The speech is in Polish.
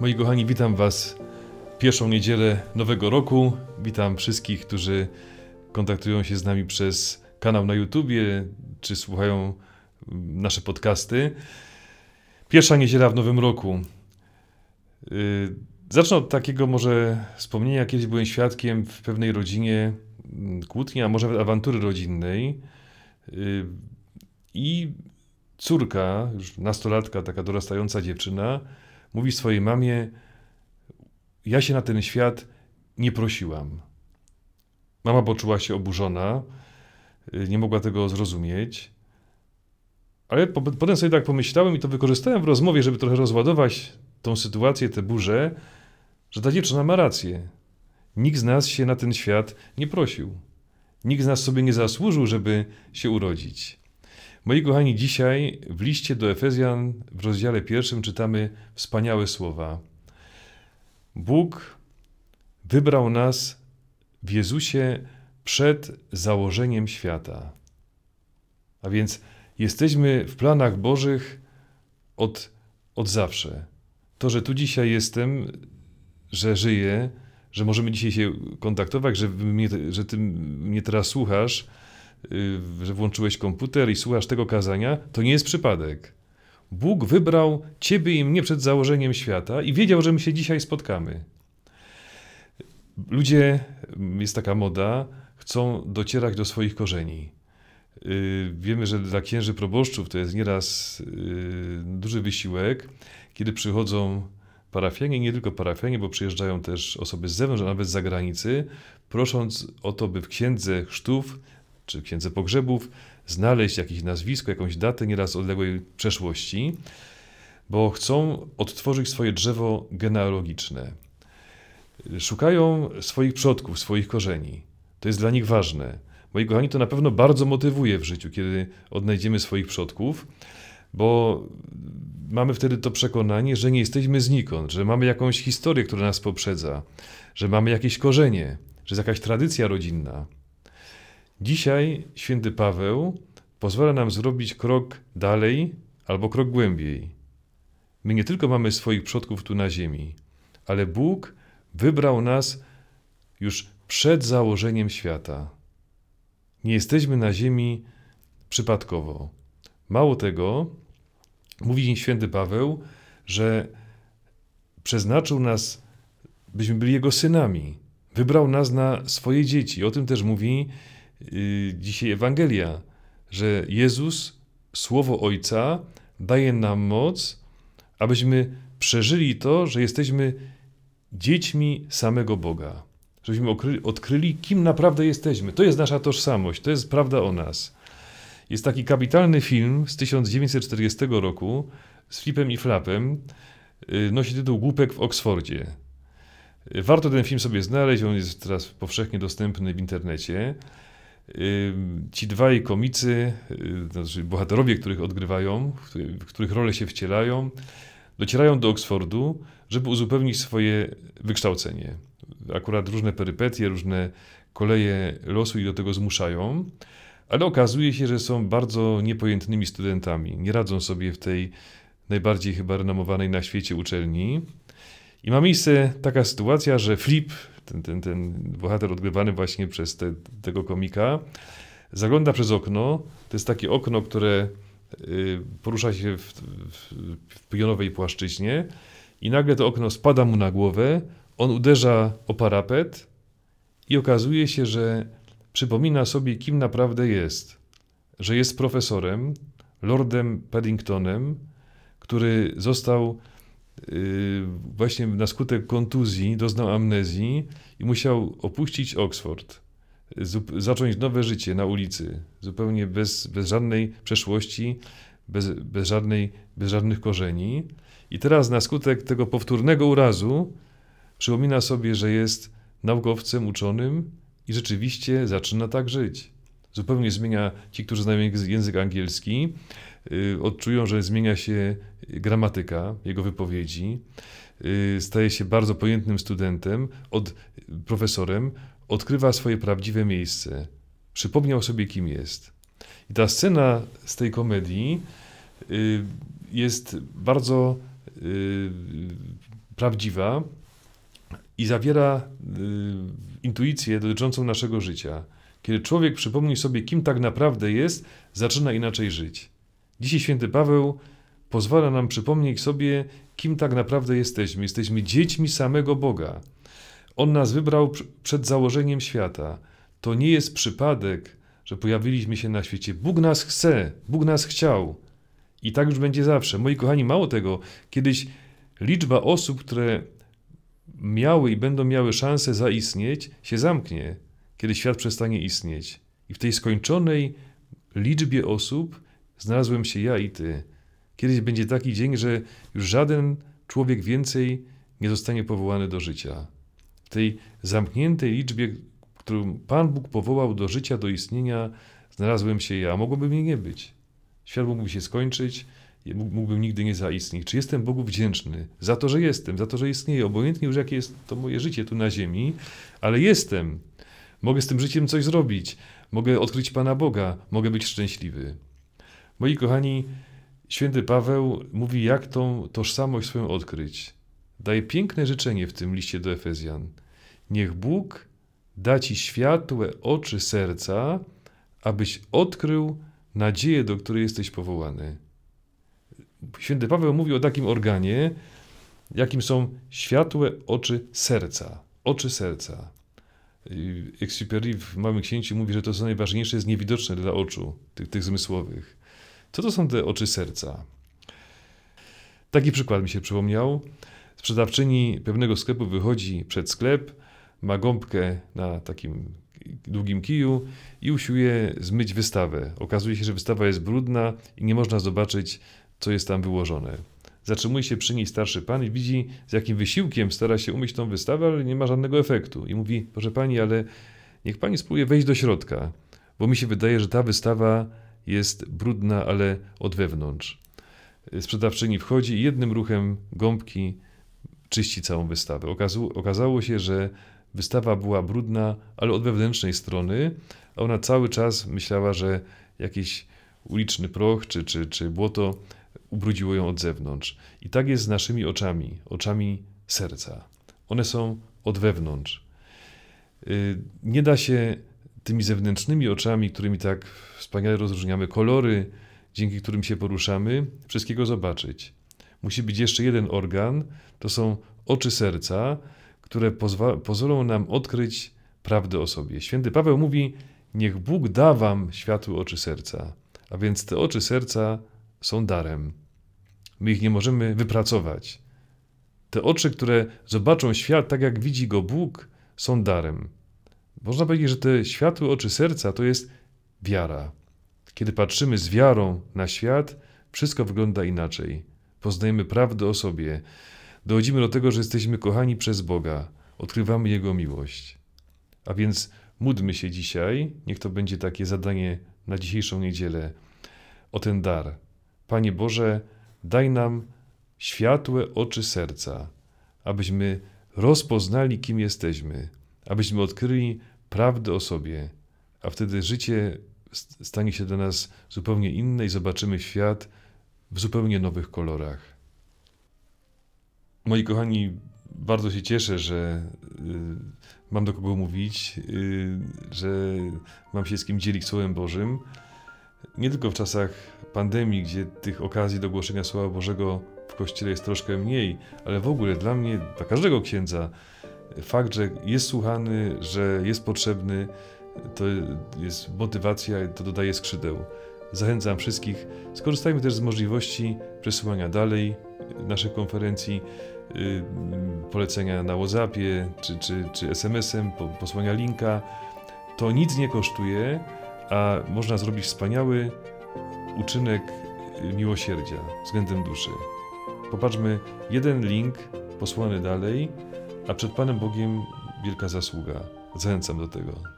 Moi kochani, witam Was pierwszą niedzielę nowego roku. Witam wszystkich, którzy kontaktują się z nami przez kanał na YouTubie, czy słuchają nasze podcasty. Pierwsza niedziela w nowym roku. Yy, zacznę od takiego może wspomnienia. Kiedyś byłem świadkiem w pewnej rodzinie mm, kłótni, a może awantury rodzinnej. Yy, I córka, już nastolatka, taka dorastająca dziewczyna, mówi swojej mamie: Ja się na ten świat nie prosiłam. Mama poczuła się oburzona, y, nie mogła tego zrozumieć. Ale potem sobie tak pomyślałem i to wykorzystałem w rozmowie, żeby trochę rozładować tą sytuację, tę burzę, że ta dziewczyna ma rację. Nikt z nas się na ten świat nie prosił. Nikt z nas sobie nie zasłużył, żeby się urodzić. Moi kochani, dzisiaj w liście do Efezjan w rozdziale pierwszym czytamy wspaniałe słowa. Bóg wybrał nas w Jezusie przed założeniem świata. A więc jesteśmy w planach Bożych od, od zawsze. To, że tu dzisiaj jestem, że żyję, że możemy dzisiaj się kontaktować, że, mnie, że ty mnie teraz słuchasz, że włączyłeś komputer i słuchasz tego kazania, to nie jest przypadek. Bóg wybrał ciebie i mnie przed założeniem świata i wiedział, że my się dzisiaj spotkamy. Ludzie, jest taka moda, chcą docierać do swoich korzeni. Y, wiemy, że dla księży proboszczów to jest nieraz y, duży wysiłek, kiedy przychodzą parafianie, nie tylko parafianie, bo przyjeżdżają też osoby z zewnątrz, a nawet z zagranicy, prosząc o to, by w księdze chrztów czy księdze pogrzebów znaleźć jakieś nazwisko, jakąś datę nieraz odległej przeszłości, bo chcą odtworzyć swoje drzewo genealogiczne. Szukają swoich przodków, swoich korzeni. To jest dla nich ważne. Moi kochani, to na pewno bardzo motywuje w życiu, kiedy odnajdziemy swoich przodków, bo mamy wtedy to przekonanie, że nie jesteśmy znikąd, że mamy jakąś historię, która nas poprzedza, że mamy jakieś korzenie, że jest jakaś tradycja rodzinna. Dzisiaj święty Paweł pozwala nam zrobić krok dalej albo krok głębiej. My nie tylko mamy swoich przodków tu na ziemi, ale Bóg wybrał nas już przed założeniem świata. Nie jesteśmy na ziemi przypadkowo. Mało tego, mówi święty Paweł, że przeznaczył nas, byśmy byli Jego synami. Wybrał nas na swoje dzieci. O tym też mówi dzisiaj Ewangelia, że Jezus, Słowo Ojca, daje nam moc, abyśmy przeżyli to, że jesteśmy dziećmi samego Boga. Żebyśmy odkryli, kim naprawdę jesteśmy. To jest nasza tożsamość, to jest prawda o nas. Jest taki kapitalny film z 1940 roku z Flipem i Flapem. Y, nosi tytuł Głupek w Oksfordzie. Y, warto ten film sobie znaleźć, on jest teraz powszechnie dostępny w internecie ci dwaj komicy, y, znaczy bohaterowie, których odgrywają, w których role się wcielają, docierają do Oksfordu, żeby uzupełnić swoje wykształcenie. Akurat różne perypetie, różne koleje losu ich do tego zmuszają, ale okazuje się, że są bardzo niepojętnymi studentami. Nie radzą sobie w tej najbardziej chyba renomowanej na świecie uczelni. I ma miejsce taka sytuacja, że Flip, ten, ten, ten bohater odgrywany właśnie przez te, tego komika, zagląda przez okno. To jest takie okno, które y, porusza się w, w, w pionowej płaszczyźnie i nagle to okno spada mu na głowę, on uderza o parapet i okazuje się, że przypomina sobie, kim naprawdę jest. Że jest profesorem, lordem Paddingtonem, który został właśnie na skutek kontuzji doznał amnezji i musiał opuścić Oxford, zacząć nowe życie na ulicy, zupełnie bez, bez żadnej przeszłości, bez, bez, żadnej, bez żadnych korzeni. I teraz na skutek tego powtórnego urazu przypomina sobie, że jest naukowcem, uczonym i rzeczywiście zaczyna tak żyć. Zupełnie zmienia ci, którzy znają język angielski, Y, odczują, że zmienia się gramatyka jego wypowiedzi, y, staje się bardzo pojętnym studentem, od, profesorem, odkrywa swoje prawdziwe miejsce. Przypomniał sobie, kim jest. I ta scena z tej komedii y, jest bardzo prawdziwa i zawiera intuicję dotyczącą naszego życia. Kiedy człowiek przypomni sobie, kim tak naprawdę jest, zaczyna inaczej żyć. Dzisiaj święty Paweł pozwala nam przypomnieć sobie, kim tak naprawdę jesteśmy. Jesteśmy dziećmi samego Boga. On nas wybrał przed założeniem świata. To nie jest przypadek, że pojawiliśmy się na świecie. Bóg nas chce, Bóg nas chciał. I tak już będzie zawsze. Moi kochani, mało tego, kiedyś liczba osób, które miały i będą miały szansę zaistnieć, się zamknie, kiedy świat przestanie istnieć. I w tej skończonej liczbie osób znalazłem się ja i ty. Kiedyś będzie taki dzień, że już żaden człowiek więcej nie zostanie powołany do życia. W tej zamkniętej liczbie, którą Pan Bóg powołał do życia, do istnienia, znalazłem się ja. Mogłoby mnie nie być. Świat mógłby się skończyć, mógłbym nigdy nie zaistnieć. Czy jestem Bogu wdzięczny za to, że jestem, za to, że istnieję, obojętnie już jakie jest to moje życie tu na ziemi, ale jestem. Mogę z tym życiem coś zrobić, mogę odkryć Pana Boga, mogę być szczęśliwy. Moi kochani, święty Paweł mówi, jak tą tożsamość swoją odkryć. Daje piękne życzenie w tym liście do Efezjan. Niech Bóg da ci światłe oczy serca, abyś odkrył nadzieję, do której jesteś powołany. Święty Paweł mówi o takim organie, jakim są światłe oczy serca. Oczy serca. Exupéry w Małym Księciu mówi, że to co najważniejsze jest niewidoczne dla oczu, tych, tych zmysłowych. Co to są te oczy serca? Taki przykład mi się przypomniał. Sprzedawczyni pewnego sklepu wychodzi przed sklep, ma gąbkę na takim długim kiju i usiłuje zmyć wystawę. Okazuje się, że wystawa jest brudna i nie można zobaczyć, co jest tam wyłożone. Zatrzymuje się przy niej starszy pan i widzi, z jakim wysiłkiem stara się umyć tą wystawę, ale nie ma żadnego efektu. I mówi: Proszę pani, ale niech pani spróbuje wejść do środka, bo mi się wydaje, że ta wystawa jest brudna, ale od wewnątrz. Sprzedawczyni wchodzi i jednym ruchem gąbki czyści całą wystawę. Okazało się, że wystawa była brudna, ale od wewnętrznej strony, a ona cały czas myślała, że jakiś uliczny proch czy, czy, czy błoto ubrudziło ją od zewnątrz. I tak jest z naszymi oczami, oczami serca. One są od wewnątrz. Y, nie da się tymi zewnętrznymi oczami, którymi tak wspaniale rozróżniamy kolory, dzięki którym się poruszamy, wszystkiego zobaczyć. Musi być jeszcze jeden organ, to są oczy serca, które pozwolą nam odkryć prawdę o sobie. Święty Paweł mówi: Niech Bóg da wam światłe oczy serca. A więc te oczy serca są darem. My ich nie możemy wypracować. Te oczy, które zobaczą świat tak, jak widzi go Bóg, są darem. Można powiedzieć, że te światłe oczy serca to jest wiara. Kiedy patrzymy z wiarą na świat, wszystko wygląda inaczej. Poznajemy prawdę o sobie. Dochodzimy do tego, że jesteśmy kochani przez Boga. Odkrywamy Jego miłość. A więc módlmy się dzisiaj. Niech to będzie takie zadanie na dzisiejszą niedzielę o ten dar. Panie Boże, daj nam światłe oczy serca, abyśmy rozpoznali, kim jesteśmy, abyśmy odkryli prawdę o sobie, a wtedy życie stanie się dla nas zupełnie inne i zobaczymy świat w zupełnie nowych kolorach. Moi kochani, bardzo się cieszę, że y, mam do kogo mówić, y, że mam się z kim dzielić Słowem Bożym. Nie tylko w czasach pandemii, gdzie tych okazji do głoszenia Słowa Bożego w Kościele jest troszkę mniej, ale w ogóle dla mnie, dla każdego księdza, fakt, że jest słuchany, że jest potrzebny, to jest motywacja, to dodaje skrzydeł. Zachęcam wszystkich, skorzystajmy też z możliwości przesyłania dalej naszych konferencji, yy, polecenia na WhatsAppie czy, czy, czy SMS-em, posłania linka. To nic nie kosztuje, a można zrobić wspaniały uczynek miłosierdzia względem duszy. Popatrzmy, jeden link posłany dalej, a przed Panem Bogiem wielka zasługa. Zachęcam do tego.